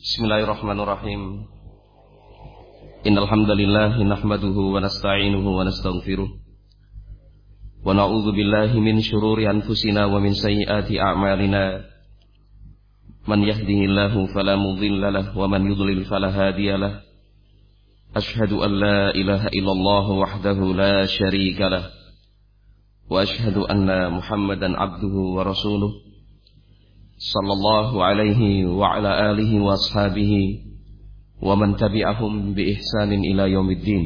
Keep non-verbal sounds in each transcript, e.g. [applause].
Bismillahirrahmanirrahim. Innal hamdalillah nahmaduhu wa nasta'inuhu wa nastaghfiruh. Wa na'udzu billahi min shururi anfusina wa min sayyiati a'malina. Man yahdihillahu fala mudilla lahu wa man yudlil fala hadiya lahu. Ashhadu an la ilaha illallah wahdahu la syarika lahu. Wa ashhadu anna Muhammadan abduhu wa rasuluh. صلى الله عليه وعلى آله وأصحابه ومن تبعهم بإحسان إلى يوم الدين.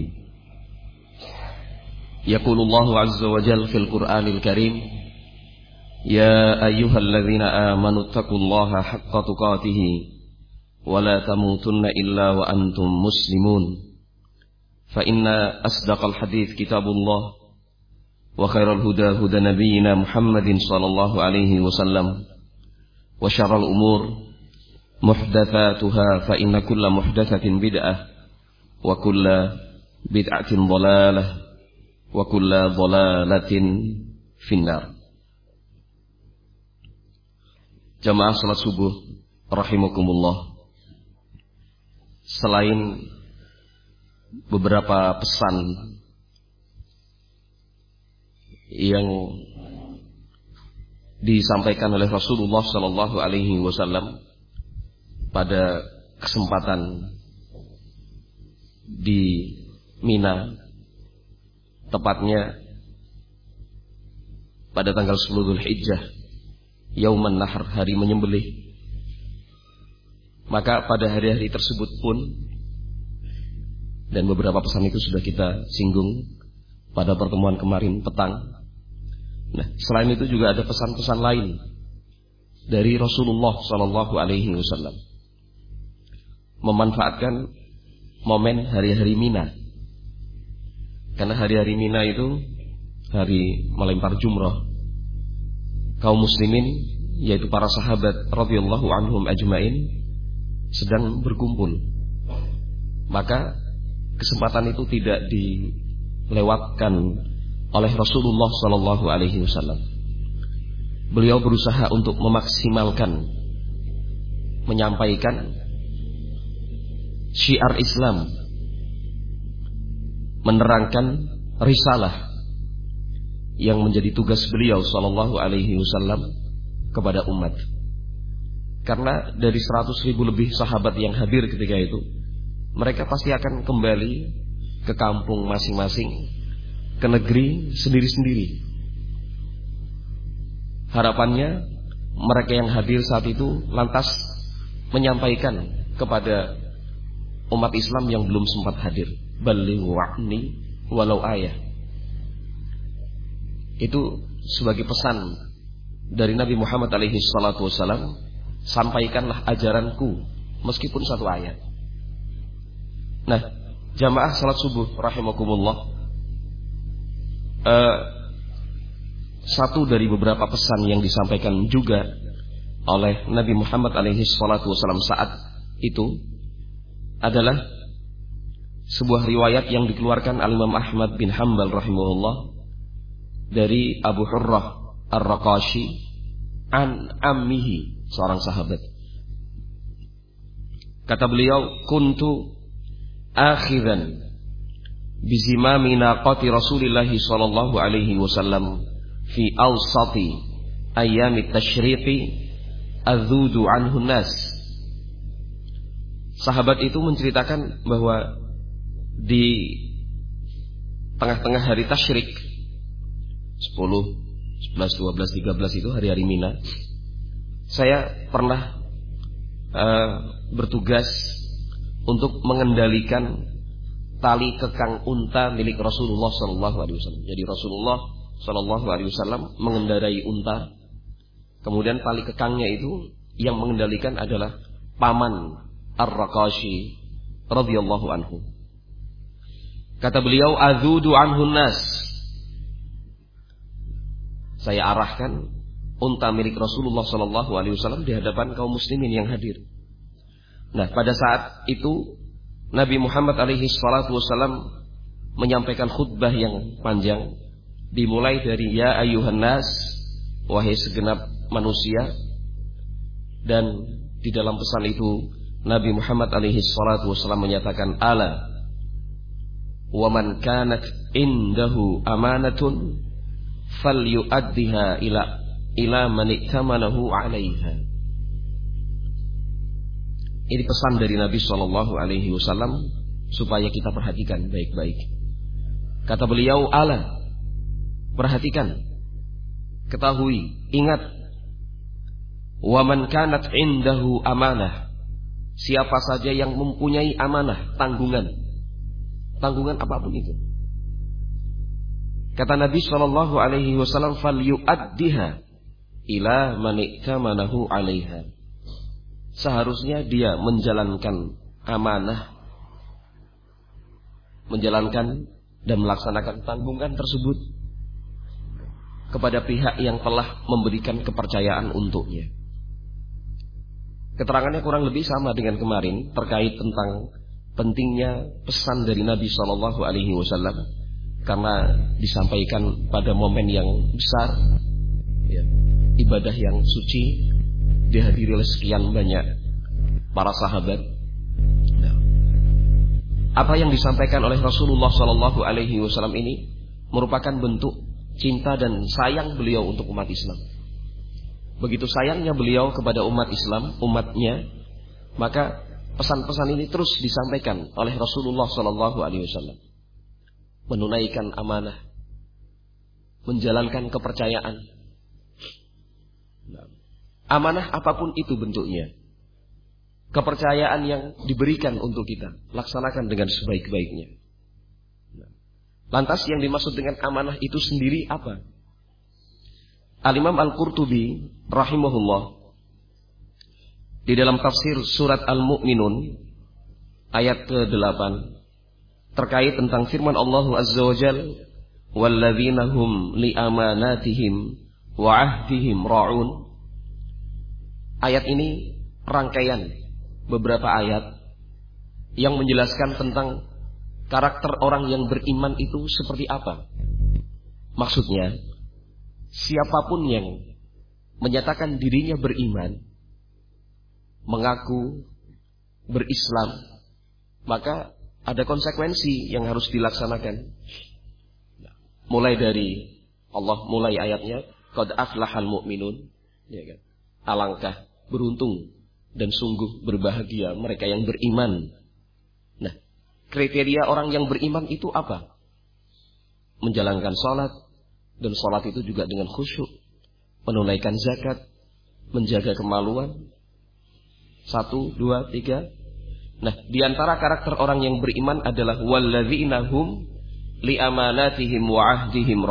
يقول الله عز وجل في القرآن الكريم يا أيها الذين آمنوا اتقوا الله حق تقاته ولا تموتن إلا وأنتم مسلمون. فإن أصدق الحديث كتاب الله وخير الهدى هدى نبينا محمد صلى الله عليه وسلم. وشر الأمور محدثاتها فإن كل محدثة بدعة وكل بدعة ضلالة وكل ضلالة في النار Jamaah salat subuh rahimakumullah. Selain beberapa pesan yang disampaikan oleh Rasulullah Shallallahu Alaihi Wasallam pada kesempatan di Mina, tepatnya pada tanggal 10 Dzulhijjah, Yauman Nahar, hari menyembelih. Maka pada hari-hari tersebut pun dan beberapa pesan itu sudah kita singgung pada pertemuan kemarin petang Nah, selain itu juga ada pesan-pesan lain dari Rasulullah Shallallahu Alaihi Wasallam. Memanfaatkan momen hari-hari Mina. Karena hari-hari Mina itu hari melempar jumrah. Kaum muslimin yaitu para sahabat radhiyallahu anhum ajmain sedang berkumpul. Maka kesempatan itu tidak dilewatkan oleh Rasulullah Shallallahu Alaihi Wasallam. Beliau berusaha untuk memaksimalkan, menyampaikan syiar Islam, menerangkan risalah yang menjadi tugas beliau Shallallahu Alaihi Wasallam kepada umat. Karena dari seratus ribu lebih sahabat yang hadir ketika itu, mereka pasti akan kembali ke kampung masing-masing ke negeri sendiri-sendiri. Harapannya mereka yang hadir saat itu lantas menyampaikan kepada umat Islam yang belum sempat hadir. Balighu wa'ni walau ayah. Itu sebagai pesan dari Nabi Muhammad alaihi salatu wasalam, sampaikanlah ajaranku meskipun satu ayat. Nah, jamaah salat subuh rahimakumullah uh, satu dari beberapa pesan yang disampaikan juga oleh Nabi Muhammad alaihi salatu wasallam saat itu adalah sebuah riwayat yang dikeluarkan Al Imam Ahmad bin Hambal rahimahullah dari Abu Hurrah Ar-Raqashi an ammihi seorang sahabat. Kata beliau, "Kuntu akhiran bizimami naqati Rasulillah sallallahu alaihi wasallam fi awsati ayami tasyriqi adzudu anhu nas. Sahabat itu menceritakan bahwa di tengah-tengah hari tasyrik 10, 11, 12, 13 itu hari-hari Mina saya pernah uh, bertugas untuk mengendalikan tali kekang unta milik Rasulullah Shallallahu Alaihi Wasallam. Jadi Rasulullah Shallallahu Alaihi Wasallam mengendarai unta, kemudian tali kekangnya itu yang mengendalikan adalah paman Ar-Raqashi radhiyallahu anhu. Kata beliau, "Azudu anhun nas." Saya arahkan unta milik Rasulullah Shallallahu alaihi wasallam di hadapan kaum muslimin yang hadir. Nah, pada saat itu Nabi Muhammad alaihi salatu wasallam menyampaikan khutbah yang panjang dimulai dari ya ayuhan nas wahai segenap manusia dan di dalam pesan itu Nabi Muhammad alaihi salatu wasallam menyatakan ala wa man kanat indahu amanatun falyu'addiha ila ila man 'alaiha. Ini pesan dari Nabi Shallallahu alaihi wasallam supaya kita perhatikan baik-baik. Kata beliau, "Ala, perhatikan, ketahui, ingat, wa man kanat indahu amanah." Siapa saja yang mempunyai amanah, tanggungan. Tanggungan apa pun itu. Kata Nabi Shallallahu Alaihi Wasallam, "Fal yu'addiha ila maniktamanahu 'alaiha." Seharusnya dia menjalankan amanah, menjalankan dan melaksanakan tanggungan tersebut kepada pihak yang telah memberikan kepercayaan untuknya. Keterangannya kurang lebih sama dengan kemarin terkait tentang pentingnya pesan dari Nabi Shallallahu Alaihi Wasallam karena disampaikan pada momen yang besar, ya, ibadah yang suci dihadiri oleh sekian banyak para sahabat. Nah, apa yang disampaikan oleh Rasulullah Shallallahu Alaihi Wasallam ini merupakan bentuk cinta dan sayang beliau untuk umat Islam. Begitu sayangnya beliau kepada umat Islam, umatnya, maka pesan-pesan ini terus disampaikan oleh Rasulullah Sallallahu Alaihi Wasallam. Menunaikan amanah, menjalankan kepercayaan. Amanah apa pun itu bentuknya. Kepercayaan yang diberikan untuk kita, laksanakan dengan sebaik-baiknya. Lantas yang dimaksud dengan amanah itu sendiri apa? Al-Imam Al-Qurtubi rahimahullah di dalam tafsir surat Al-Mu'minun ayat ke-8 terkait tentang firman Allah Azza wa Jal walladzina ra'un Ayat ini rangkaian beberapa ayat yang menjelaskan tentang karakter orang yang beriman itu seperti apa. Maksudnya, siapa pun yang menyatakan dirinya beriman, mengaku berislam, maka ada konsekuensi yang harus dilaksanakan. Mulai dari Allah mulai ayatnya, qad aflahal mu'minun, ya kan? Alangkah beruntung dan sungguh berbahagia mereka yang beriman. Nah, kriteria orang yang beriman itu apa? Menjalankan sholat, dan sholat itu juga dengan khusyuk. Menunaikan zakat. Menjaga kemaluan. Satu, dua, tiga. Nah, di antara karakter orang yang beriman adalah walladzina hum li amanatihim wa ahdihim.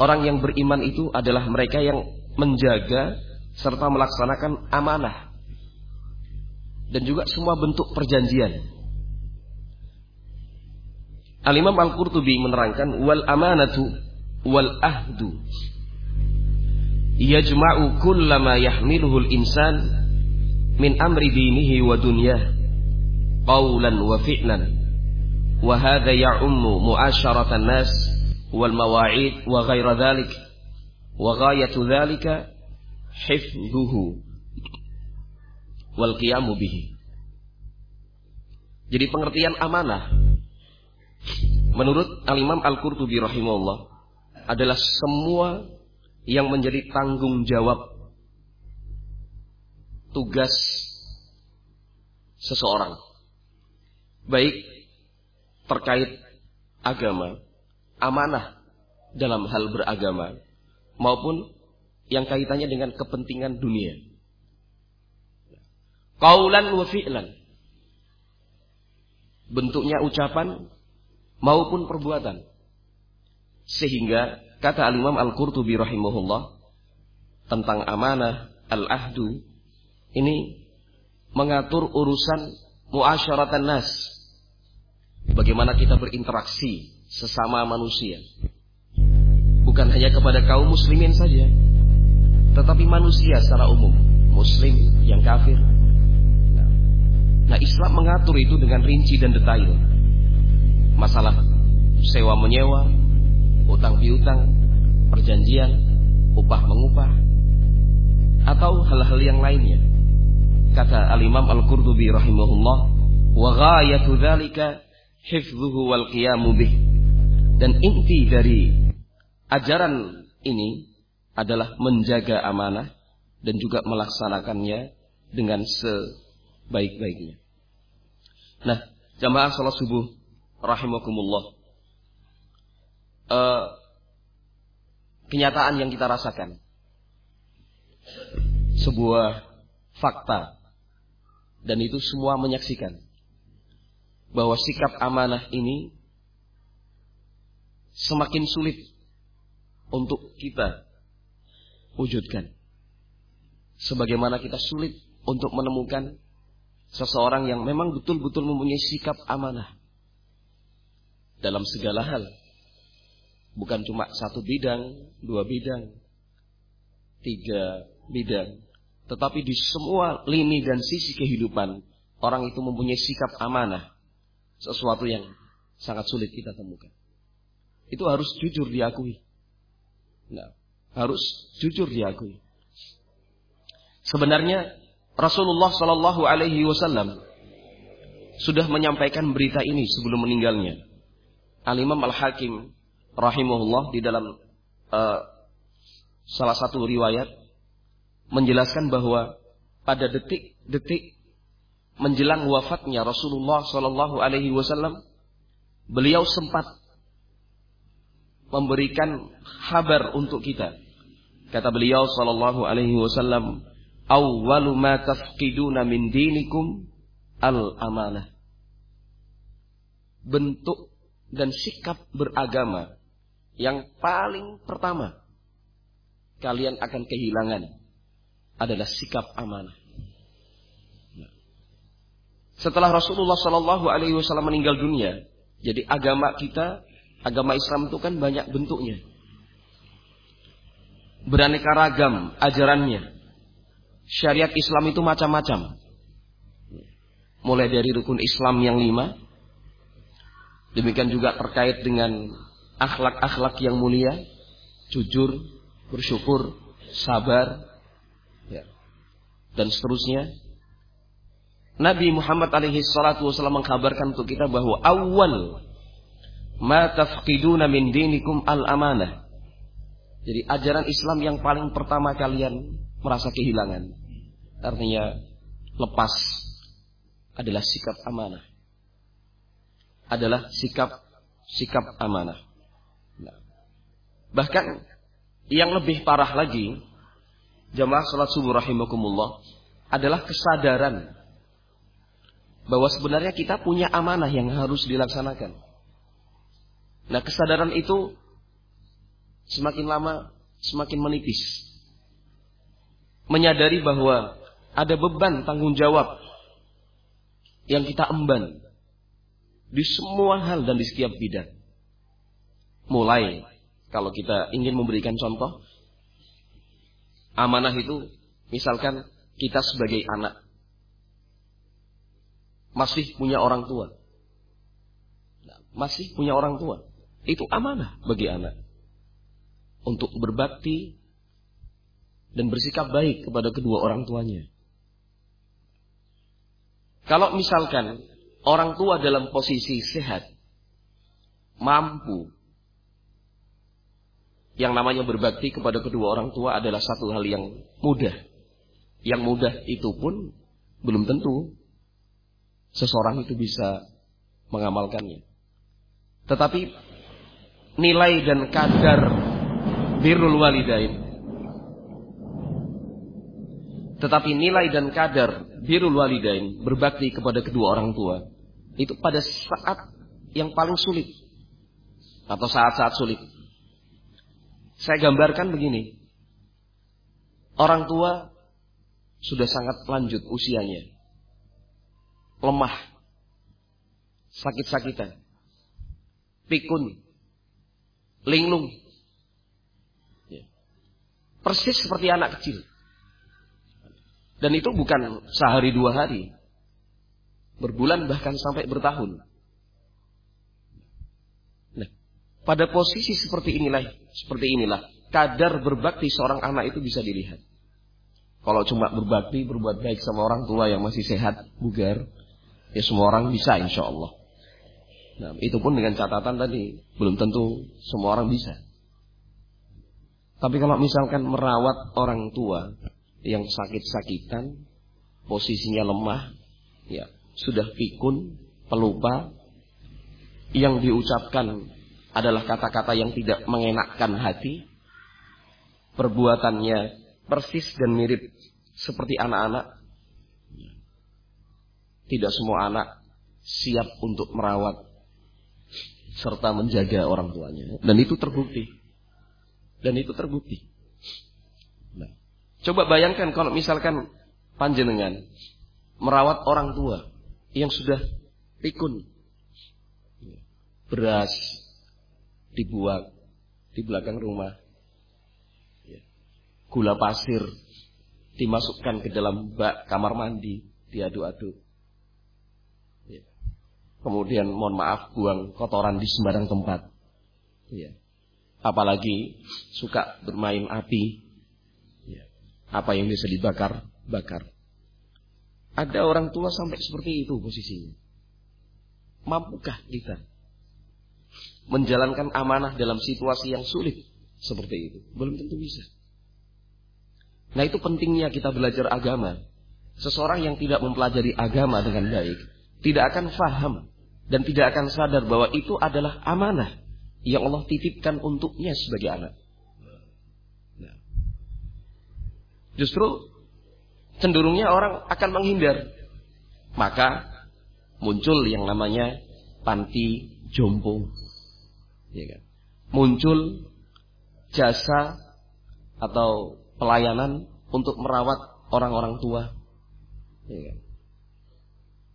Orang yang beriman itu adalah mereka yang menjaga serta melaksanakan amanah dan juga semua bentuk perjanjian. Al-Imam Al-Qurtubi menerangkan wal amanatu wal ahdu yajma'u kullama yahmiluhu al-insan min amri dinihi wa dunyah qawlan wa fi'lan wa hadha ya'ummu mu'asharatan nas wal mawa'id wa ghaira dhalik wa ghayatu dhalika hifdhuhu wal qiyamu bihi jadi pengertian amanah menurut Al-Imam Al-Qurtubi rahimahullah adalah semua yang menjadi tanggung jawab tugas seseorang. Baik terkait agama, amanah dalam hal beragama, maupun yang kaitannya dengan kepentingan dunia. Kaulan wa fi'lan. Bentuknya ucapan maupun perbuatan. Sehingga kata Al-Imam Al-Qurtubi rahimahullah tentang amanah al-ahdu ini mengatur urusan muasyaratan nas. Bagaimana kita berinteraksi sesama manusia. Bukan hanya kepada kaum muslimin saja, tetapi manusia secara umum, muslim yang kafir. Nah, Islam mengatur itu dengan rinci dan detail. Masalah sewa menyewa, utang piutang, perjanjian, upah mengupah, atau hal-hal yang lainnya. kata Al-Imam Al-Qurtubi rahimahullah, wa ghayatu dzalika hifdhuhu wal qiyamu bih. Dan inti dari ajaran ini adalah menjaga amanah dan juga melaksanakannya dengan sebaik-baiknya. Nah, jamaah salat subuh rahimakumullah. Uh, kenyataan yang kita rasakan sebuah fakta dan itu semua menyaksikan bahwa sikap amanah ini semakin sulit untuk kita wujudkan. Sebagaimana kita sulit untuk menemukan seseorang yang memang betul-betul mempunyai sikap amanah dalam segala hal. Bukan cuma satu bidang, dua bidang, tiga bidang. Tetapi di semua lini dan sisi kehidupan, orang itu mempunyai sikap amanah sesuatu yang sangat sulit kita temukan. Itu harus jujur diakui. Nah, harus jujur diakui. Sebenarnya Rasulullah Shallallahu Alaihi Wasallam sudah menyampaikan berita ini sebelum meninggalnya. Al Imam Al Hakim rahimahullah di dalam uh, salah satu riwayat menjelaskan bahwa pada detik-detik menjelang wafatnya Rasulullah Shallallahu Alaihi Wasallam, beliau sempat memberikan kabar untuk kita. Kata beliau Shallallahu Alaihi Wasallam, "Awwalu ma tafqiduna min dinikum al amanah." Bentuk dan sikap beragama yang paling pertama kalian akan kehilangan adalah sikap amanah. Setelah Rasulullah Shallallahu Alaihi Wasallam meninggal dunia, jadi agama kita, agama Islam itu kan banyak bentuknya, beraneka ragam ajarannya. Syariat Islam itu macam-macam, mulai dari rukun Islam yang lima, demikian juga terkait dengan akhlak-akhlak yang mulia, jujur, bersyukur, sabar, ya, dan seterusnya. Nabi Muhammad alaihi salatu wasallam mengkabarkan untuk kita bahwa awal ma tafqiduna min dinikum al amanah. Jadi ajaran Islam yang paling pertama kalian merasa kehilangan. Artinya lepas adalah sikap amanah. Adalah sikap sikap amanah. Nah. Bahkan yang lebih parah lagi, jamaah salat subuh rahimakumullah, adalah kesadaran bahwa sebenarnya kita punya amanah yang harus dilaksanakan. Nah, kesadaran itu semakin lama semakin menipis. Menyadari bahwa ada beban tanggung jawab yang kita emban di semua hal dan di setiap bidang. Mulai kalau kita ingin memberikan contoh, amanah itu misalkan kita sebagai anak masih punya orang tua. Masih punya orang tua. Itu amanah bagi anak. Untuk berbakti dan bersikap baik kepada kedua orang tuanya. Kalau misalkan orang tua dalam posisi sehat, mampu, yang namanya berbakti kepada kedua orang tua adalah satu hal yang mudah. Yang mudah itu pun belum tentu seseorang itu bisa mengamalkannya. Tetapi nilai dan kadar birrul walidain. Tetapi nilai dan kadar birrul walidain berbakti kepada kedua orang tua itu pada saat yang paling sulit atau saat-saat sulit. Saya gambarkan begini. Orang tua sudah sangat lanjut usianya. Lemah, sakit-sakitan, pikun, linglung. Ya. Persis seperti anak kecil. Dan itu bukan sehari dua hari. Berbulan bahkan sampai bertahun. Nah, pada posisi seperti inilah, seperti inilah, kadar berbakti seorang anak itu bisa dilihat. Kalau cuma berbakti, berbuat baik sama orang tua yang masih sehat, bugar, ya semua orang bisa insya Allah. Nah, itu pun dengan catatan tadi, belum tentu semua orang bisa. Tapi kalau misalkan merawat orang tua yang sakit-sakitan, posisinya lemah, ya sudah pikun, pelupa, yang diucapkan adalah kata-kata yang tidak mengenakkan hati, perbuatannya persis dan mirip seperti anak-anak. Tidak semua anak siap untuk merawat serta menjaga orang tuanya. Dan itu terbukti. Dan itu terbukti. Nah, coba bayangkan kalau misalkan panjenengan merawat orang tua yang sudah pikun. Beras dibuat di belakang rumah. Gula pasir dimasukkan ke dalam bak kamar mandi, diaduk-aduk. Kemudian mohon maaf buang kotoran di sembarang tempat. Ya. Apalagi suka bermain api. Ya. Apa yang bisa dibakar, bakar. Ada orang tua sampai seperti itu posisinya. Mampukah kita menjalankan amanah dalam situasi yang sulit seperti itu? Belum tentu bisa. Nah itu pentingnya kita belajar agama. Seseorang yang tidak mempelajari agama dengan baik tidak akan faham dan tidak akan sadar bahwa itu adalah amanah yang Allah titipkan untuknya sebagai anak. Nah. Justru cenderungnya orang akan menghindar. Maka muncul yang namanya panti jompo. Ya kan? Muncul jasa atau pelayanan untuk merawat orang-orang tua. Ya kan?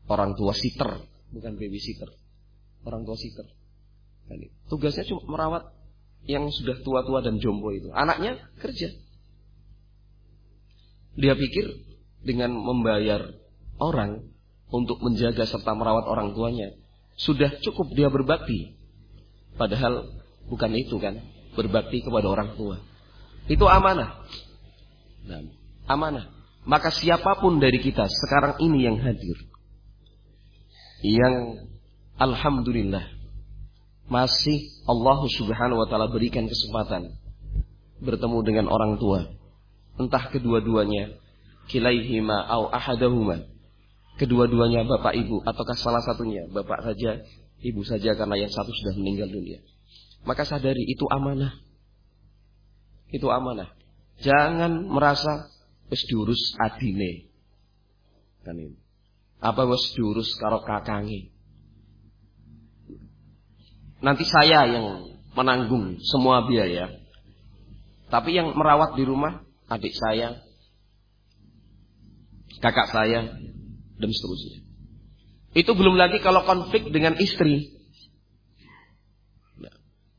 Orang tua sitter bukan babysitter. Orang tua sitter. Tugasnya cuma merawat yang sudah tua-tua dan jombo itu. Anaknya kerja. Dia pikir dengan membayar orang untuk menjaga serta merawat orang tuanya sudah cukup dia berbakti. Padahal bukan itu kan, berbakti kepada orang tua. Itu amanah. Nah, amanah. Maka siapa pun dari kita sekarang ini yang hadir yang alhamdulillah masih Allah Subhanahu wa taala berikan kesempatan bertemu dengan orang tua. Entah kedua-duanya kilaihima au ahadahuma. Kedua-duanya bapak ibu ataukah salah satunya bapak saja, ibu saja karena yang satu sudah meninggal dunia. Maka sadari itu amanah. Itu amanah. Jangan merasa wis diurus adine. Kan ini. Apa wis diurus karo kakangi. Nanti saya yang menanggung semua biaya. Tapi yang merawat di rumah adik saya, kakak saya, dan seterusnya. Itu belum lagi kalau konflik dengan istri.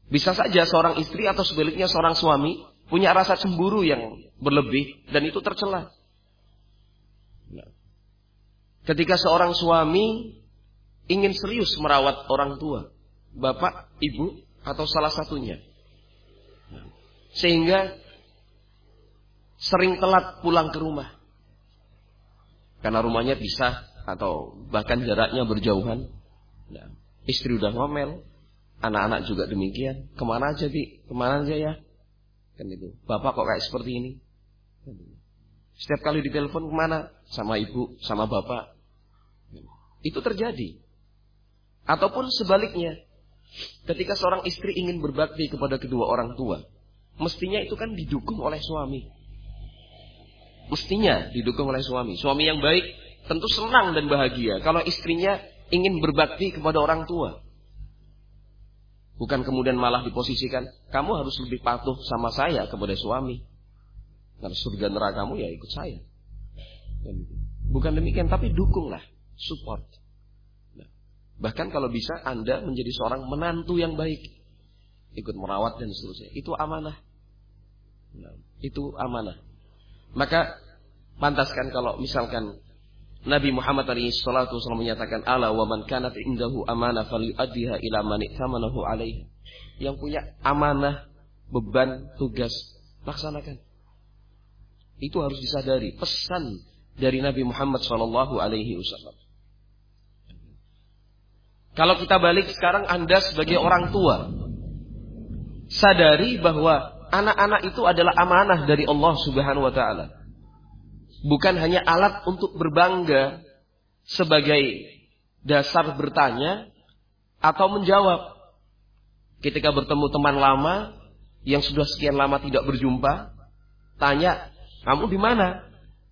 Bisa saja seorang istri atau sebaliknya seorang suami punya rasa cemburu yang berlebih dan itu tercela. Ketika seorang suami ingin serius merawat orang tua, bapak, ibu, atau salah satunya. Sehingga sering telat pulang ke rumah. Karena rumahnya bisa atau bahkan jaraknya berjauhan. Nah, istri udah ngomel, anak-anak juga demikian. Ke mana aja, Bi? Ke mana aja ya? Kan itu. Bapak kok kayak seperti ini? Setiap kali ditelepon ke mana? Sama ibu, sama bapak. Itu terjadi. Ataupun sebaliknya, ketika seorang istri ingin berbakti kepada kedua orang tua, mestinya itu kan didukung oleh suami. Mestinya didukung oleh suami. Suami yang baik tentu senang dan bahagia kalau istrinya ingin berbakti kepada orang tua. Bukan kemudian malah diposisikan, kamu harus lebih patuh sama saya kepada suami. Karena surga nerakamu ya ikut saya. Bukan demikian, tapi dukunglah support. Nah, bahkan kalau bisa Anda menjadi seorang menantu yang baik, ikut merawat dan seterusnya. Itu amanah. Nah, itu amanah. Maka pantaskan kalau misalkan Nabi Muhammad sallallahu wasallam menyatakan ala wa man kanat indahu amanah falyu'addiha ila man tamanahu alaihi. Yang punya amanah, beban, tugas, laksanakan. Itu harus disadari pesan dari Nabi Muhammad Shallallahu Alaihi Wasallam. Kalau kita balik sekarang Anda sebagai orang tua, sadari bahwa anak-anak itu adalah amanah dari Allah Subhanahu wa taala. Bukan hanya alat untuk berbangga sebagai dasar bertanya atau menjawab. Ketika bertemu teman lama yang sudah sekian lama tidak berjumpa, tanya, "Kamu di mana?"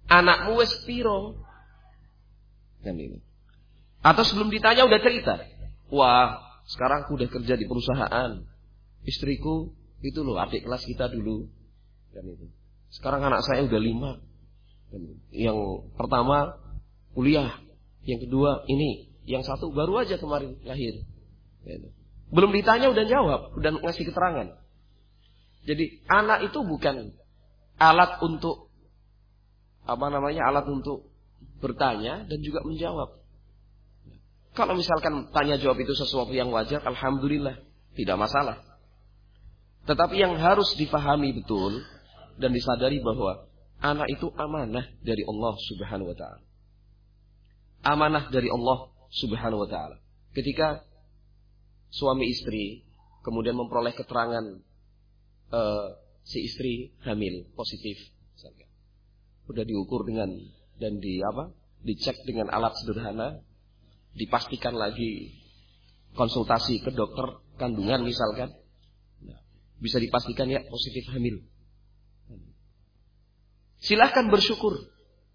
Anakmu wes piro? Kan ini. Atau sebelum ditanya udah cerita. Wah, sekarang aku udah kerja di perusahaan. Istriku itu loh adik kelas kita dulu. Kan itu. Sekarang anak saya udah lima. Yang pertama kuliah, yang kedua ini, yang satu baru aja kemarin lahir. Kan Belum ditanya udah jawab, udah ngasih keterangan. Jadi anak itu bukan alat untuk apa namanya alat untuk bertanya dan juga menjawab. Kalau misalkan tanya jawab itu sesuatu yang wajar, alhamdulillah, tidak masalah. Tetapi yang harus difahami betul dan disadari bahwa anak itu amanah dari Allah Subhanahu wa taala. Amanah dari Allah Subhanahu wa taala. Ketika suami istri kemudian memperoleh keterangan uh, si istri hamil positif misalkan udah diukur dengan dan di apa dicek dengan alat sederhana dipastikan lagi konsultasi ke dokter kandungan misalkan. Nah, bisa dipastikan ya positif hamil. Silahkan bersyukur.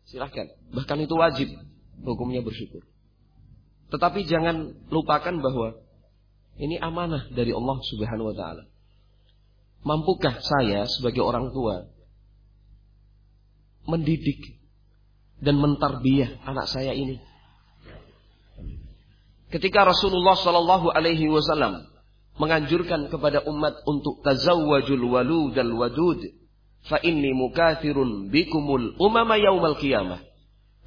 Silahkan. Bahkan itu wajib hukumnya bersyukur. Tetapi jangan lupakan bahwa ini amanah dari Allah Subhanahu wa taala. Mampukah saya sebagai orang tua mendidik dan mentarbiyah anak saya ini. Ketika Rasulullah Shallallahu Alaihi Wasallam menganjurkan kepada umat untuk tazawwajul walud dan wadud, fa inni mukathirun bikumul umama yaumal qiyamah.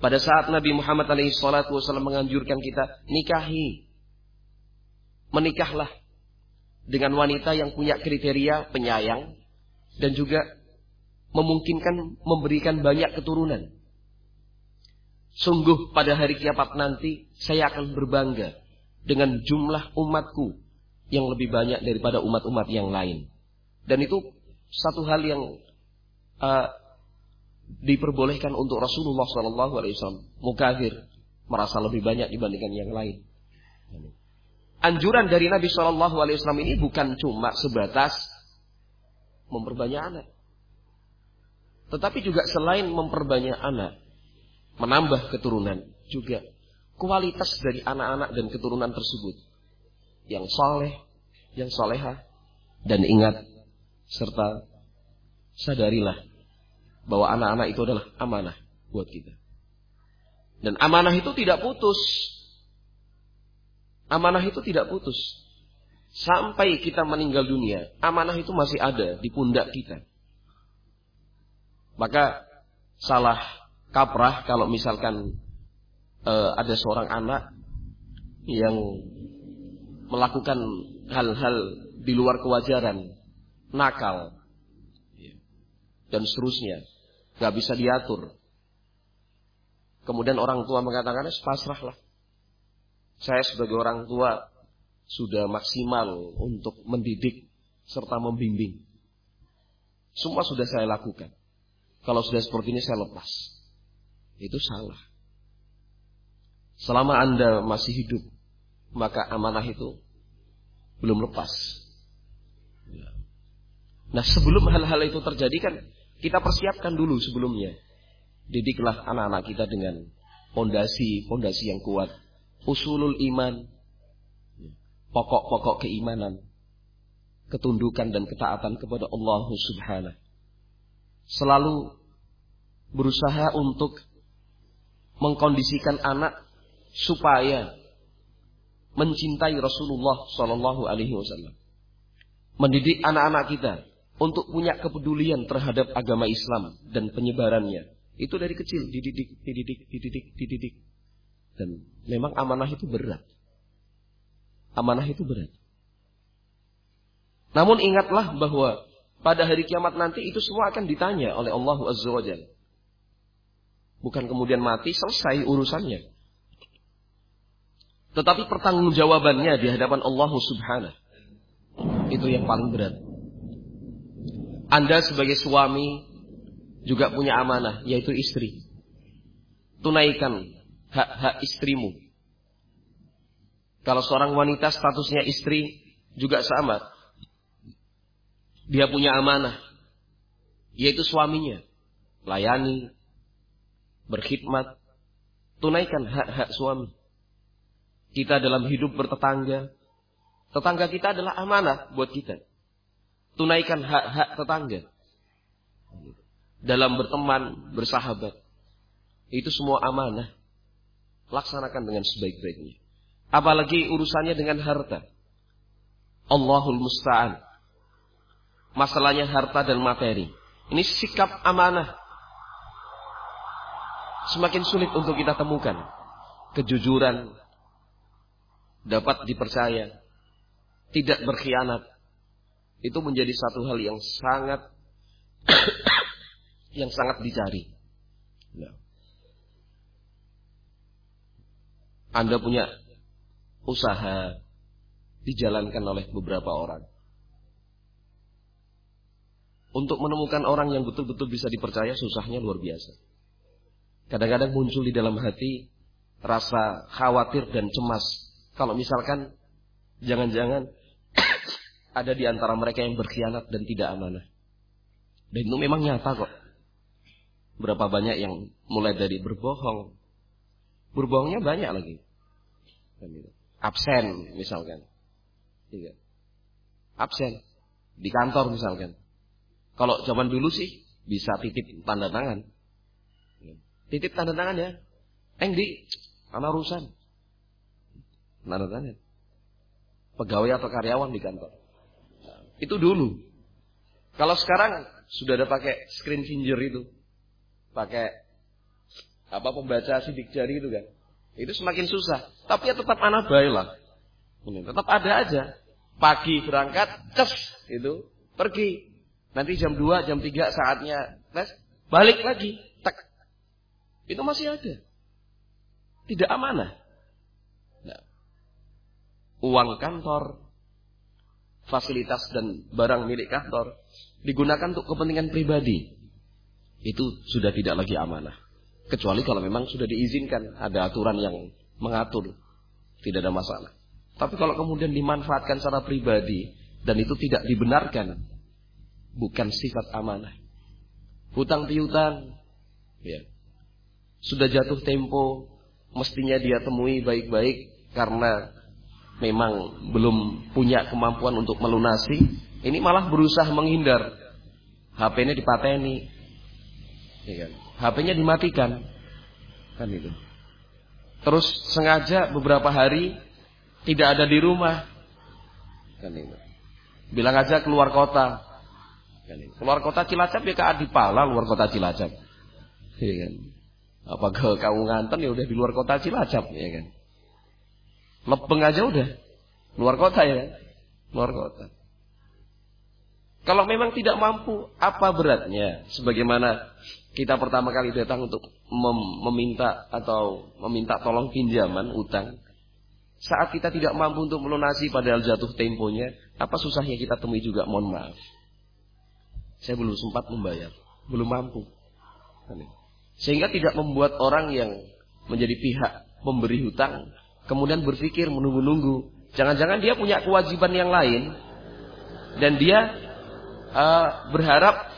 Pada saat Nabi Muhammad alaihi wasallam menganjurkan kita nikahi. Menikahlah dengan wanita yang punya kriteria penyayang dan juga memungkinkan memberikan banyak keturunan. Sungguh pada hari kiamat nanti saya akan berbangga dengan jumlah umatku yang lebih banyak daripada umat-umat yang lain. Dan itu satu hal yang uh, diperbolehkan untuk Rasulullah Sallallahu Alaihi Wasallam mukafir merasa lebih banyak dibandingkan yang lain. Anjuran dari Nabi Shallallahu Alaihi Wasallam ini bukan cuma sebatas memperbanyak anak, tetapi juga selain memperbanyak anak, menambah keturunan, juga kualitas dari anak-anak dan keturunan tersebut yang soleh, yang soleha, dan ingat serta sadarilah bahwa anak-anak itu adalah amanah buat kita. Dan amanah itu tidak putus. Amanah itu tidak putus. Sampai kita meninggal dunia, amanah itu masih ada di pundak kita. Maka salah kaprah kalau misalkan uh, ada seorang anak yang melakukan hal-hal di luar kewajaran, nakal, dan seterusnya, nggak bisa diatur. Kemudian orang tua mengatakan, pasrahlah. Saya sebagai orang tua sudah maksimal untuk mendidik serta membimbing. Semua sudah saya lakukan. Kalau sudah seperti ini saya lepas. Itu salah. Selama Anda masih hidup, maka amanah itu belum lepas. Ya. Nah sebelum hal-hal itu terjadi kan kita persiapkan dulu sebelumnya. Didiklah anak-anak kita dengan pondasi-pondasi yang kuat. Usulul iman. Pokok-pokok keimanan. Ketundukan dan ketaatan kepada Allah subhanahu selalu berusaha untuk mengkondisikan anak supaya mencintai Rasulullah Shallallahu Alaihi Wasallam, mendidik anak-anak kita untuk punya kepedulian terhadap agama Islam dan penyebarannya. Itu dari kecil dididik, dididik, dididik, dididik. Dan memang amanah itu berat. Amanah itu berat. Namun ingatlah bahwa pada hari kiamat nanti itu semua akan ditanya oleh Allah Azza wa. Bukan kemudian mati, selesai urusannya. Tetapi pertanggungjawabannya di hadapan Allah Subhanahu itu yang paling berat. Anda sebagai suami juga punya amanah, yaitu istri. Tunaikan hak-hak istrimu. Kalau seorang wanita statusnya istri juga sama. Dia punya amanah, yaitu suaminya. Layani, berkhidmat, tunaikan hak-hak suami. Kita dalam hidup bertetangga. Tetangga kita adalah amanah buat kita. Tunaikan hak-hak tetangga. Dalam berteman, bersahabat. Itu semua amanah. Laksanakan dengan sebaik-baiknya. Apalagi urusannya dengan harta. Allahul Musta'an. Masalahnya harta dan materi. Ini sikap amanah. Semakin sulit untuk kita temukan. Kejujuran, dapat dipercaya, tidak berkhianat, itu menjadi satu hal yang sangat [coughs] yang sangat dicari. Nah. Anda punya usaha dijalankan oleh beberapa orang. Untuk menemukan orang yang betul-betul bisa dipercaya susahnya luar biasa. Kadang-kadang muncul di dalam hati rasa khawatir dan cemas kalau misalkan jangan-jangan [coughs] ada di antara mereka yang berkhianat dan tidak amanah. Dan itu memang nyata kok. Berapa banyak yang mulai dari berbohong. Berbohongnya banyak lagi. Absen misalkan. Iya. Absen. Di kantor misalkan. Kalau zaman dulu sih bisa titip tanda tangan. Titip tanda tangan ya. Eng di, anak urusan. Mana tanya? Pegawai atau karyawan di kantor. Itu dulu. Kalau sekarang sudah ada pakai screen finger itu. Pakai apa pembaca sidik jari itu kan. Itu semakin susah. Tapi ya tetap anak baik lah. Tetap ada aja. Pagi berangkat, ces, itu pergi. Nanti jam 2, jam 3 saatnya tes, balik lagi. Itu masih ada. Tidak amanah uang kantor, fasilitas dan barang milik kantor digunakan untuk kepentingan pribadi. Itu sudah tidak lagi amanah. Kecuali kalau memang sudah diizinkan, ada aturan yang mengatur, tidak ada masalah. Tapi kalau kemudian dimanfaatkan secara pribadi dan itu tidak dibenarkan, bukan sifat amanah. Hutang piutang, ya. Sudah jatuh tempo, mestinya dia temui baik-baik karena memang belum punya kemampuan untuk melunasi, ini malah berusaha menghindar. HP-nya dipateni. Ya kan? HP-nya dimatikan. Kan itu. Terus sengaja beberapa hari tidak ada di rumah. Kan itu. Bilang aja keluar kota. Kan. Keluar kota Cilacap ya ke Adipala luar kota Cilacap. Ya kan. Apa ke kamu nganten ya udah di luar kota Cilacap ya kan. Lepeng aja udah. Luar kota ya. Luar kota. Kalau memang tidak mampu, apa beratnya? Sebagaimana kita pertama kali datang untuk mem meminta atau meminta tolong pinjaman utang. Saat kita tidak mampu untuk melunasi padahal jatuh temponya, apa susahnya kita temui juga mohon maaf. Saya belum sempat membayar, belum mampu. Sehingga tidak membuat orang yang menjadi pihak pemberi hutang kemudian berpikir menunggu-nunggu. Jangan-jangan dia punya kewajiban yang lain dan dia uh, berharap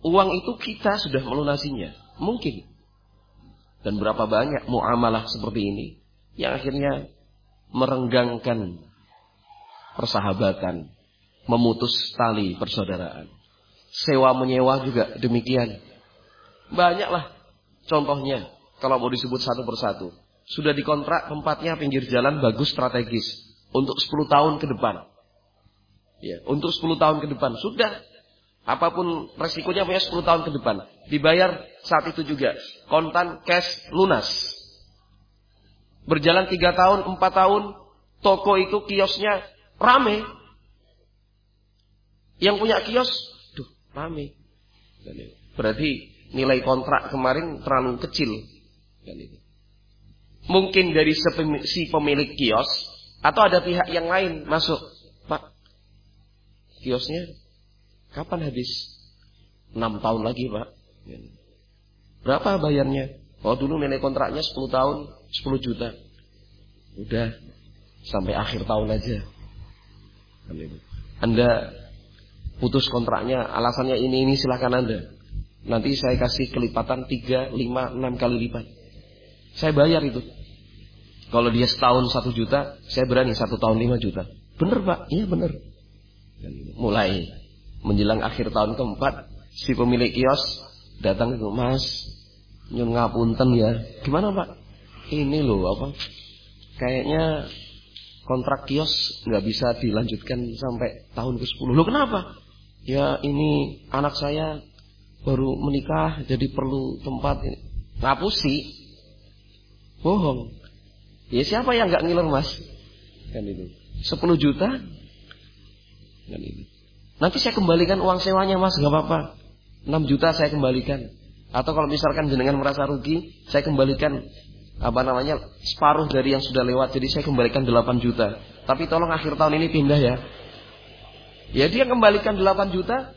uang itu kita sudah melunasinya. Mungkin. Dan berapa banyak muamalah seperti ini yang akhirnya merenggangkan persahabatan, memutus tali persaudaraan. Sewa menyewa juga demikian. Banyaklah contohnya kalau mau disebut satu persatu sudah dikontrak tempatnya pinggir jalan bagus strategis untuk 10 tahun ke depan. Ya, untuk 10 tahun ke depan sudah apa pun resikonya punya 10 tahun ke depan. Dibayar saat itu juga kontan cash lunas. Berjalan 3 tahun, 4 tahun, toko itu kiosnya rame. Yang punya kios, duh, rame. Berarti nilai kontrak kemarin terlalu kecil. Kan. Mungkin dari si pemilik kios atau ada pihak yang lain masuk. Pak, kiosnya kapan habis? 6 tahun lagi pak. Berapa bayarnya? Oh dulu nilai kontraknya 10 tahun 10 juta. Udah sampai akhir tahun aja. Kan Anda putus kontraknya alasannya ini ini silahkan Anda. Nanti saya kasih kelipatan 3, 5, 6 kali lipat. Saya bayar itu. Kalau dia setahun satu juta, saya berani satu tahun lima juta. Bener pak? Iya bener. Mulai menjelang akhir tahun keempat, si pemilik kios datang ke mas, nyun ngapunten ya. Gimana pak? Ini loh apa? Kayaknya kontrak kios nggak bisa dilanjutkan sampai tahun ke sepuluh. Lo kenapa? Ya ini anak saya baru menikah jadi perlu tempat ini. Ngapusi. Bohong. Ya siapa yang nggak ngiler mas? Kan itu. 10 juta? Kan itu. Nanti saya kembalikan uang sewanya mas, nggak apa-apa. 6 juta saya kembalikan. Atau kalau misalkan jenengan merasa rugi, saya kembalikan apa namanya separuh dari yang sudah lewat. Jadi saya kembalikan 8 juta. Tapi tolong akhir tahun ini pindah ya. Ya dia kembalikan 8 juta.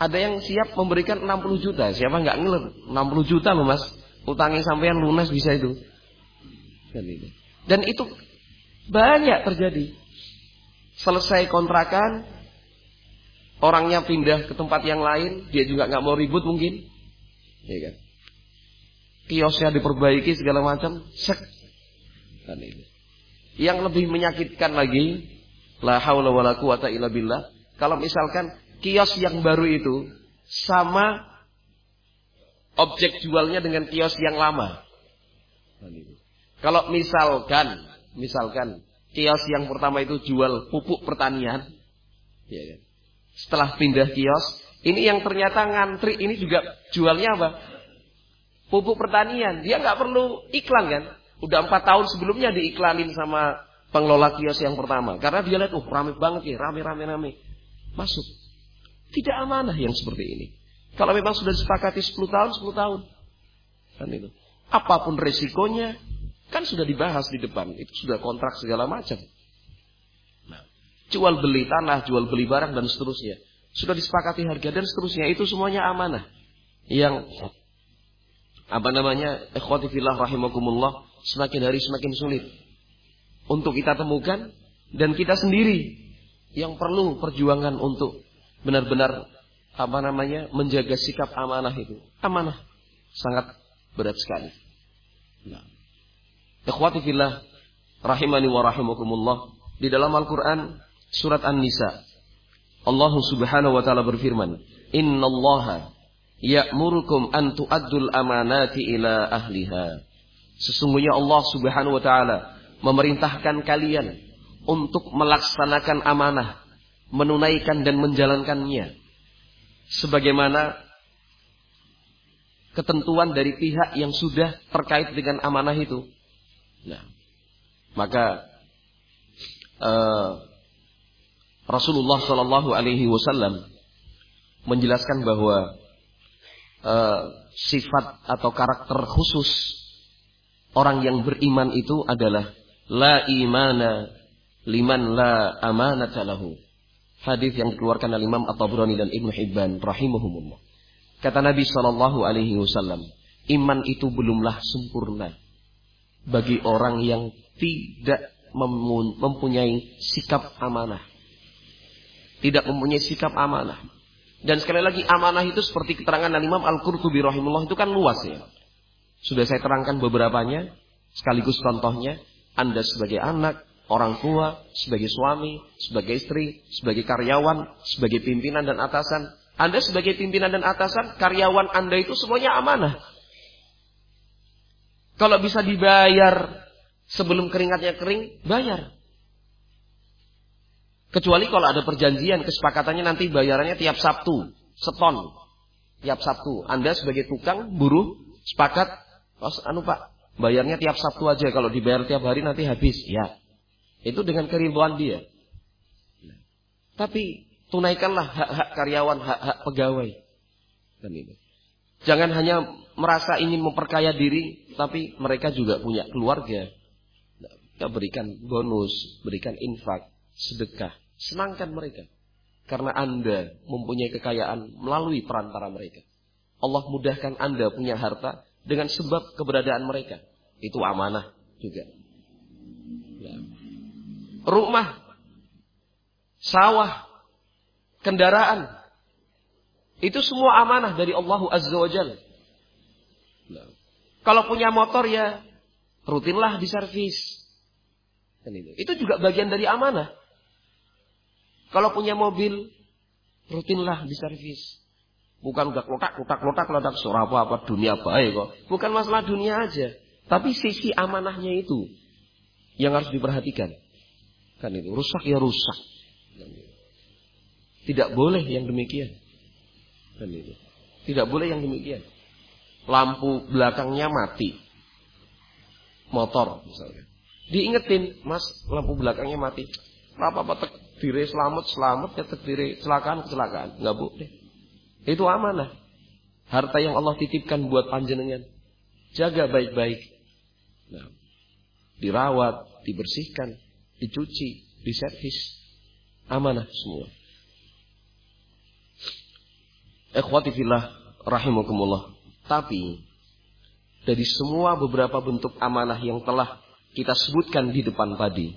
Ada yang siap memberikan 60 juta. Siapa nggak ngiler? 60 juta loh mas. Utangnya sampean lunas bisa itu. Dan itu. Dan itu banyak terjadi. Selesai kontrakan, orangnya pindah ke tempat yang lain, dia juga nggak mau ribut mungkin, ya kan? Kiosnya diperbaiki segala macam, sek. Dan ini. Yang lebih menyakitkan lagi, la haula wala quwata illa billah. Kalau misalkan kios yang baru itu sama objek jualnya dengan kios yang lama. Kalau misalkan, misalkan kios yang pertama itu jual pupuk pertanian, ya kan? setelah pindah kios, ini yang ternyata ngantri ini juga jualnya apa? Pupuk pertanian. Dia nggak perlu iklan kan? Udah empat tahun sebelumnya diiklanin sama pengelola kios yang pertama. Karena dia lihat, oh rame banget ya, rame rame rame. Masuk. Tidak amanah yang seperti ini. Kalau memang sudah disepakati 10 tahun, 10 tahun. Kan itu. Apa pun resikonya, Kan sudah dibahas di depan, itu sudah kontrak segala macam. Nah, jual beli tanah, jual beli barang dan seterusnya. Sudah disepakati harga dan seterusnya, itu semuanya amanah. Yang apa namanya? Ikhwati rahimakumullah, semakin hari semakin sulit untuk kita temukan dan kita sendiri yang perlu perjuangan untuk benar-benar apa namanya? menjaga sikap amanah itu. Amanah sangat berat sekali. Nah. Ikhwati fillah rahimani wa rahimakumullah di dalam Al-Qur'an surat An-Nisa Allah Subhanahu wa taala berfirman Innallaha ya'murukum an tu'addul amanati ila ahliha Sesungguhnya Allah Subhanahu wa taala memerintahkan kalian untuk melaksanakan amanah, menunaikan dan menjalankannya sebagaimana ketentuan dari pihak yang sudah terkait dengan amanah itu. Nah, maka uh, Rasulullah Shallallahu Alaihi Wasallam menjelaskan bahwa uh, sifat atau karakter khusus orang yang beriman itu adalah la imana liman la amanata lahu. Hadis yang dikeluarkan oleh Imam At-Tabrani dan Ibnu Hibban rahimahumullah. Kata Nabi Shallallahu alaihi wasallam, iman itu belumlah sempurna bagi orang yang tidak mempunyai sikap amanah. Tidak mempunyai sikap amanah. Dan sekali lagi amanah itu seperti keterangan Imam Al-Qurtubi rahimullah itu kan luas ya. Sudah saya terangkan beberapanya sekaligus contohnya Anda sebagai anak, orang tua, sebagai suami, sebagai istri, sebagai karyawan, sebagai pimpinan dan atasan. Anda sebagai pimpinan dan atasan, karyawan Anda itu semuanya amanah. Kalau bisa dibayar sebelum keringatnya kering, bayar. Kecuali kalau ada perjanjian, kesepakatannya nanti bayarannya tiap Sabtu, seton. Tiap Sabtu. Anda sebagai tukang, buruh, sepakat, anu Pak, bayarnya tiap Sabtu aja. Kalau dibayar tiap hari nanti habis. Ya. Itu dengan keribuan dia. Tapi tunaikanlah hak-hak karyawan, hak-hak pegawai. Dan ini. Jangan hanya merasa ingin memperkaya diri, tapi mereka juga punya keluarga. Kita berikan bonus, berikan infak, sedekah. Senangkan mereka. Karena Anda mempunyai kekayaan melalui perantara mereka. Allah mudahkan Anda punya harta dengan sebab keberadaan mereka. Itu amanah juga. Rumah, sawah, kendaraan. Itu semua amanah dari Allah Azza wa Jalla. Nah. Kalau punya motor ya rutinlah diservis. Kan itu. juga bagian dari amanah. Kalau punya mobil, rutinlah diservis. Bukan udah lotak, lotak, lotak, lotak, surah apa, apa, dunia baik kok. Bukan masalah dunia aja. Tapi sisi amanahnya itu yang harus diperhatikan. Kan itu, rusak ya rusak. Tidak boleh yang demikian. Kan itu. Tidak boleh yang demikian. Lampu belakangnya mati. Motor misalnya. Diingetin, mas lampu belakangnya mati. Apa-apa takdiri selamat, selamat, ya takdiri kecelakaan, kecelakaan. Enggak boleh. Itu amanah. Harta yang Allah titipkan buat panjenengan. Jaga baik-baik. Nah, dirawat, dibersihkan, dicuci, diservis. Amanah semua. Ikhwati fillah rahimakumullah. Tapi dari semua beberapa bentuk amanah yang telah kita sebutkan di depan tadi,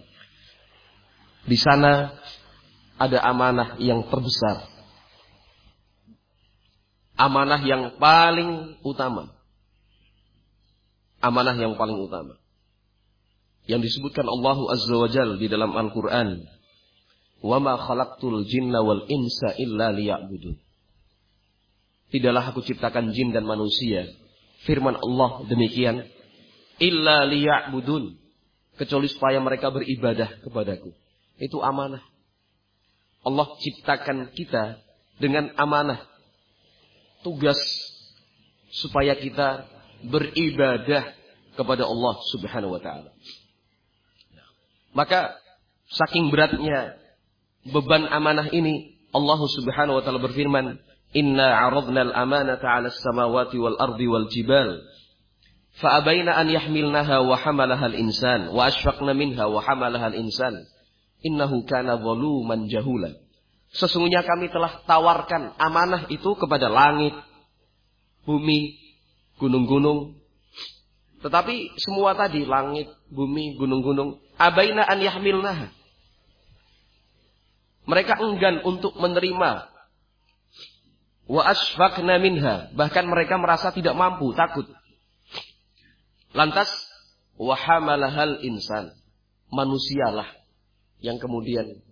di sana ada amanah yang terbesar. Amanah yang paling utama. Amanah yang paling utama Yang disebutkan Allah Azza wa Jal di dalam Al-Quran. وَمَا خَلَقْتُ الْجِنَّ وَالْإِنسَ إِلَّا لِيَعْبُدُونَ Tidaklah aku ciptakan jin dan manusia. Firman Allah demikian. Illa liya'budun. Kecuali supaya mereka beribadah kepadaku. Itu amanah. Allah ciptakan kita dengan amanah. Tugas supaya kita beribadah kepada Allah Subhanahu wa taala. Maka saking beratnya beban amanah ini, Allah Subhanahu wa taala berfirman, "Inna 'aradna al-amanata 'ala as-samawati wal ardi wal jibal." فأبين أن يحملنها وحملها الإنسان وأشفقن منها وحملها الإنسان innahu kana zaluman jahula. Sesungguhnya kami telah tawarkan amanah itu kepada langit, bumi, gunung-gunung. Tetapi semua tadi langit, bumi, gunung-gunung, abaina an. Mereka enggan untuk menerima wa asfaqna minha, bahkan mereka merasa tidak mampu, takut. Lantas wahamalahal insan, manusialah yang kemudian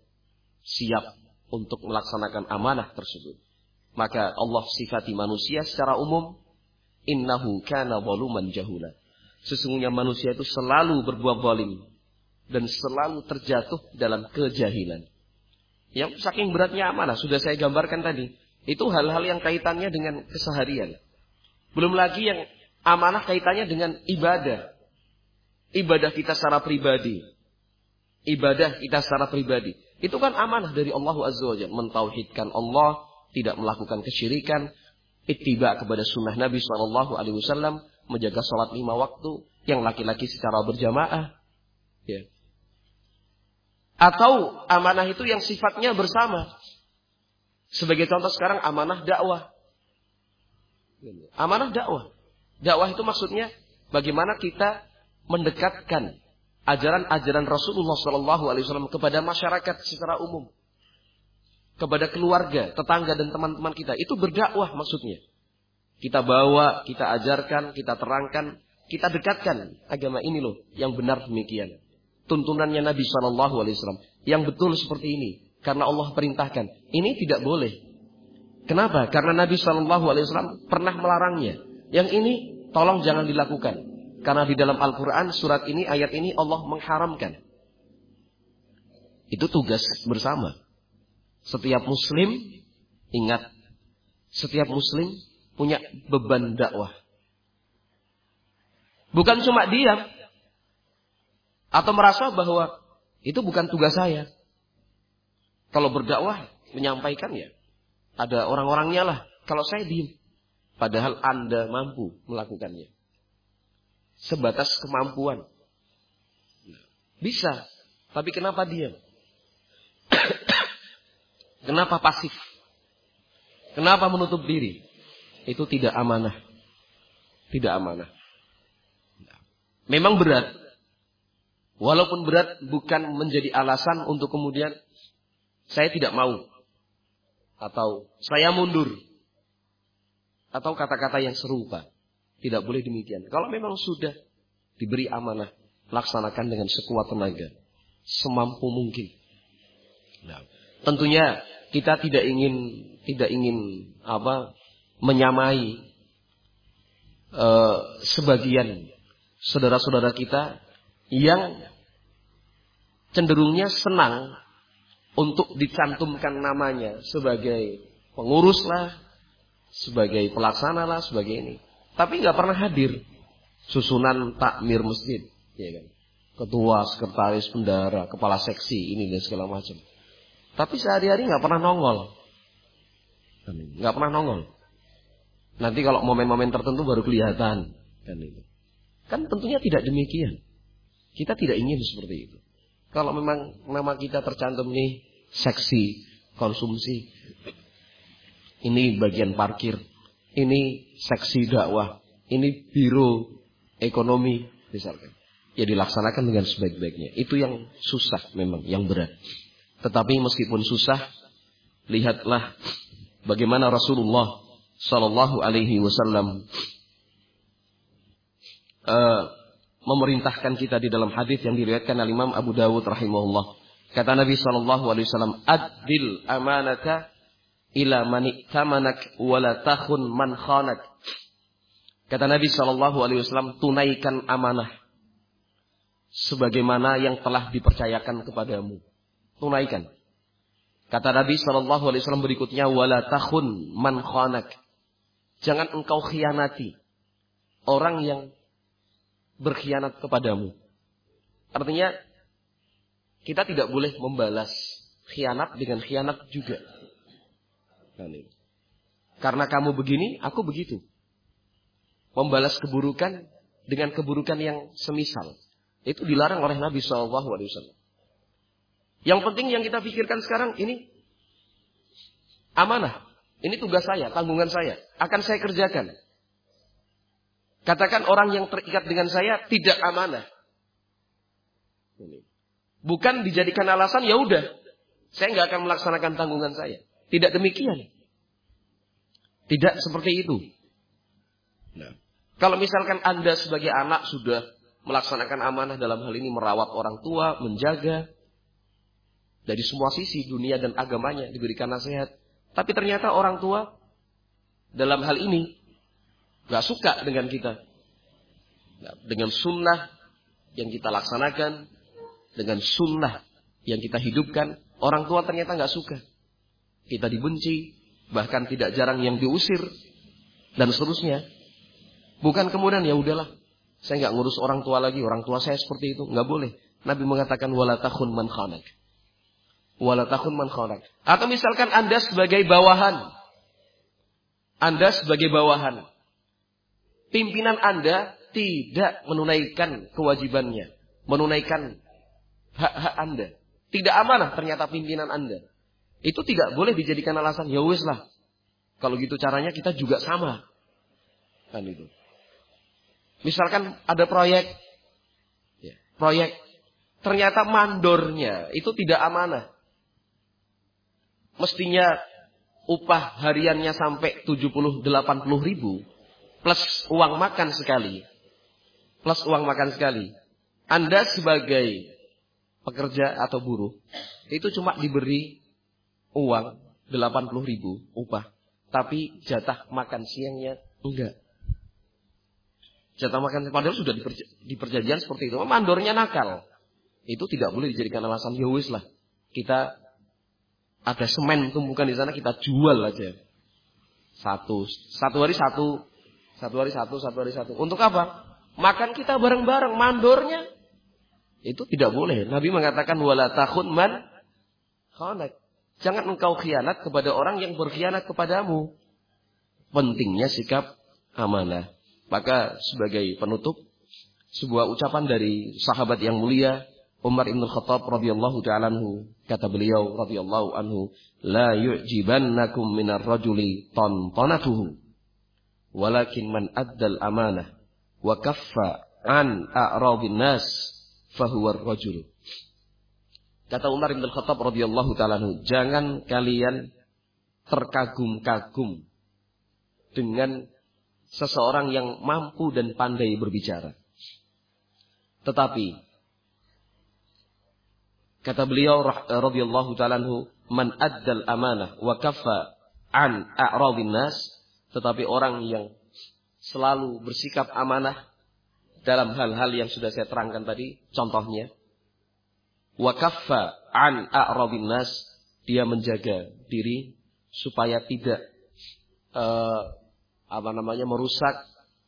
siap untuk melaksanakan amanah tersebut. Maka Allah sifati manusia secara umum, innahu kana waluman jahula. Sesungguhnya manusia itu selalu berbuat zalim dan selalu terjatuh dalam kejahilan. Yang saking beratnya amanah sudah saya gambarkan tadi. Itu hal-hal yang kaitannya dengan keseharian. Belum lagi yang amanah kaitannya dengan ibadah. Ibadah kita secara pribadi ibadah kita secara pribadi. Itu kan amanah dari Allah Azza wa. Mentauhidkan Allah, tidak melakukan kesyirikan, ittiba kepada sunnah Nabi Wasallam, menjaga sholat lima waktu, yang laki-laki secara berjamaah. Ya. Atau amanah itu yang sifatnya bersama. Sebagai contoh sekarang amanah dakwah. Amanah dakwah. Dakwah itu maksudnya bagaimana kita mendekatkan ajaran-ajaran Rasulullah Shallallahu Alaihi Wasallam kepada masyarakat secara umum, kepada keluarga, tetangga dan teman-teman kita. Itu berdakwah maksudnya. Kita bawa, kita ajarkan, kita terangkan, kita dekatkan agama ini loh yang benar demikian. Tuntunannya Nabi Shallallahu Alaihi Wasallam yang betul seperti ini karena Allah perintahkan. Ini tidak boleh. Kenapa? Karena Nabi Shallallahu Alaihi Wasallam pernah melarangnya. Yang ini tolong jangan dilakukan. Karena di dalam Al-Quran surat ini, ayat ini Allah mengharamkan. Itu tugas bersama. Setiap muslim, ingat. Setiap muslim punya beban dakwah. Bukan cuma diam. Atau merasa bahwa itu bukan tugas saya. Kalau berdakwah, menyampaikan ya. Ada orang-orangnya lah. Kalau saya diam. Padahal Anda mampu melakukannya. Sebatas kemampuan. Bisa. Tapi kenapa diam? [coughs] kenapa pasif? Kenapa menutup diri? Itu tidak amanah. Tidak amanah. Memang berat. Walaupun berat bukan menjadi alasan untuk kemudian saya tidak mau. Atau saya mundur. Atau kata-kata yang serupa. Tidak boleh demikian. Kalau memang sudah diberi amanah, laksanakan dengan sekuat tenaga. Semampu mungkin. Nah, tentunya kita tidak ingin tidak ingin apa menyamai uh, sebagian saudara-saudara kita yang cenderungnya senang untuk dicantumkan namanya sebagai pengurus lah, sebagai pelaksana lah, sebagai ini. Tapi nggak pernah hadir susunan takmir masjid, ya kan? Ketua, sekretaris, bendara, kepala seksi ini dan segala macam. Tapi sehari-hari nggak pernah nongol, nggak pernah nongol. Nanti kalau momen-momen tertentu baru kelihatan, kan itu. Kan tentunya tidak demikian. Kita tidak ingin seperti itu. Kalau memang nama kita tercantum nih seksi konsumsi, ini bagian parkir, ini seksi dakwah, ini biro ekonomi misalkan. Ya dilaksanakan dengan sebaik-baiknya. Itu yang susah memang, yang berat. Tetapi meskipun susah, lihatlah bagaimana Rasulullah Shallallahu Alaihi Wasallam uh, memerintahkan kita di dalam hadis yang diriwayatkan oleh Imam Abu Dawud rahimahullah. Kata Nabi sallallahu alaihi wasallam, "Adil amanata ila man tamanak wa la takhun man khanak." Kata Nabi sallallahu alaihi wasallam, tunaikan amanah sebagaimana yang telah dipercayakan kepadamu. Tunaikan. Kata Nabi sallallahu alaihi wasallam berikutnya, "Wa la takhun man khanak." Jangan engkau khianati orang yang berkhianat kepadamu. Artinya kita tidak boleh membalas khianat dengan khianat juga. Karena kamu begini, aku begitu. Membalas keburukan dengan keburukan yang semisal. Itu dilarang oleh Nabi SAW. Yang penting yang kita pikirkan sekarang ini amanah. Ini tugas saya, tanggungan saya. Akan saya kerjakan. Katakan orang yang terikat dengan saya tidak amanah. Bukan dijadikan alasan ya udah, saya nggak akan melaksanakan tanggungan saya. Tidak demikian. Tidak seperti itu. Nah, kalau misalkan Anda sebagai anak sudah melaksanakan amanah dalam hal ini merawat orang tua, menjaga dari semua sisi dunia dan agamanya diberikan nasihat. Tapi ternyata orang tua dalam hal ini Gak suka dengan kita. Dengan sunnah yang kita laksanakan. Dengan sunnah yang kita hidupkan. Orang tua ternyata gak suka. Kita dibenci. Bahkan tidak jarang yang diusir. Dan seterusnya. Bukan kemudian ya udahlah. Saya nggak ngurus orang tua lagi. Orang tua saya seperti itu. nggak boleh. Nabi mengatakan wala takhun man khanak. Wala takhun man khanak. Atau misalkan Anda sebagai bawahan. Anda sebagai bawahan pimpinan Anda tidak menunaikan kewajibannya, menunaikan hak-hak Anda. Tidak amanah ternyata pimpinan Anda. Itu tidak boleh dijadikan alasan, ya wes lah. Kalau gitu caranya kita juga sama. Kan itu. Misalkan ada proyek, ya, proyek, ternyata mandornya itu tidak amanah. Mestinya upah hariannya sampai 70-80 ribu plus uang makan sekali. Plus uang makan sekali. Anda sebagai pekerja atau buruh itu cuma diberi uang 80 ribu upah. Tapi jatah makan siangnya enggak. Jatah makan padahal sudah di perjanjian seperti itu. Mandornya nakal. Itu tidak boleh dijadikan alasan ya lah. Kita ada semen tumpukan di sana kita jual aja. Satu satu hari satu satu hari satu, satu hari satu. Untuk apa? Makan kita bareng-bareng, mandornya. Itu tidak boleh. Nabi mengatakan wala takhun man khanak. Jangan engkau khianat kepada orang yang berkhianat kepadamu. pentingnya sikap amanah. Maka sebagai penutup sebuah ucapan dari sahabat yang mulia Umar Ibn Khattab radhiyallahu taala anhu kata beliau radhiyallahu anhu la yu'jibannakum minar rajuli tantanatuhu walakin man addal amanah wa kaffa an a'radin nas fahuwa rajul kata Umar Ibn Khattab radhiyallahu taala jangan kalian terkagum-kagum dengan seseorang yang mampu dan pandai berbicara tetapi Kata beliau radhiyallahu taala "Man addal amanah wa kaffa an a'radin nas." Tetapi orang yang selalu bersikap amanah dalam hal-hal yang sudah saya terangkan tadi, contohnya wa kaffa an a'radin nas, dia menjaga diri supaya tidak uh, apa namanya merusak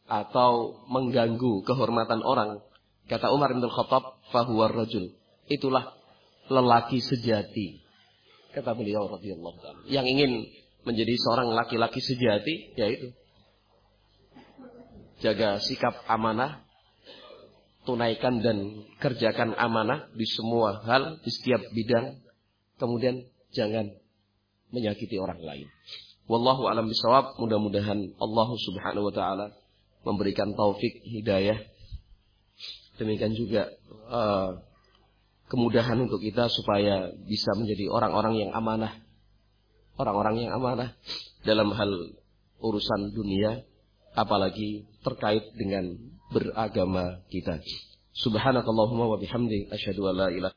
atau mengganggu kehormatan orang. Kata Umar bin Khattab, fahuwar rajul. Itulah lelaki sejati. Kata beliau. Yang ingin menjadi seorang laki-laki sejati yaitu jaga sikap amanah, tunaikan dan kerjakan amanah di semua hal, di setiap bidang. Kemudian jangan menyakiti orang lain. Wallahu alam bisawab. Mudah-mudahan Allah Subhanahu wa taala memberikan taufik hidayah. Demikian juga uh, kemudahan untuk kita supaya bisa menjadi orang-orang yang amanah. Orang-orang yang amanah dalam hal urusan dunia, apalagi terkait dengan beragama kita. Subhanakallahumma wa bihamdi asyhadu an la ilaha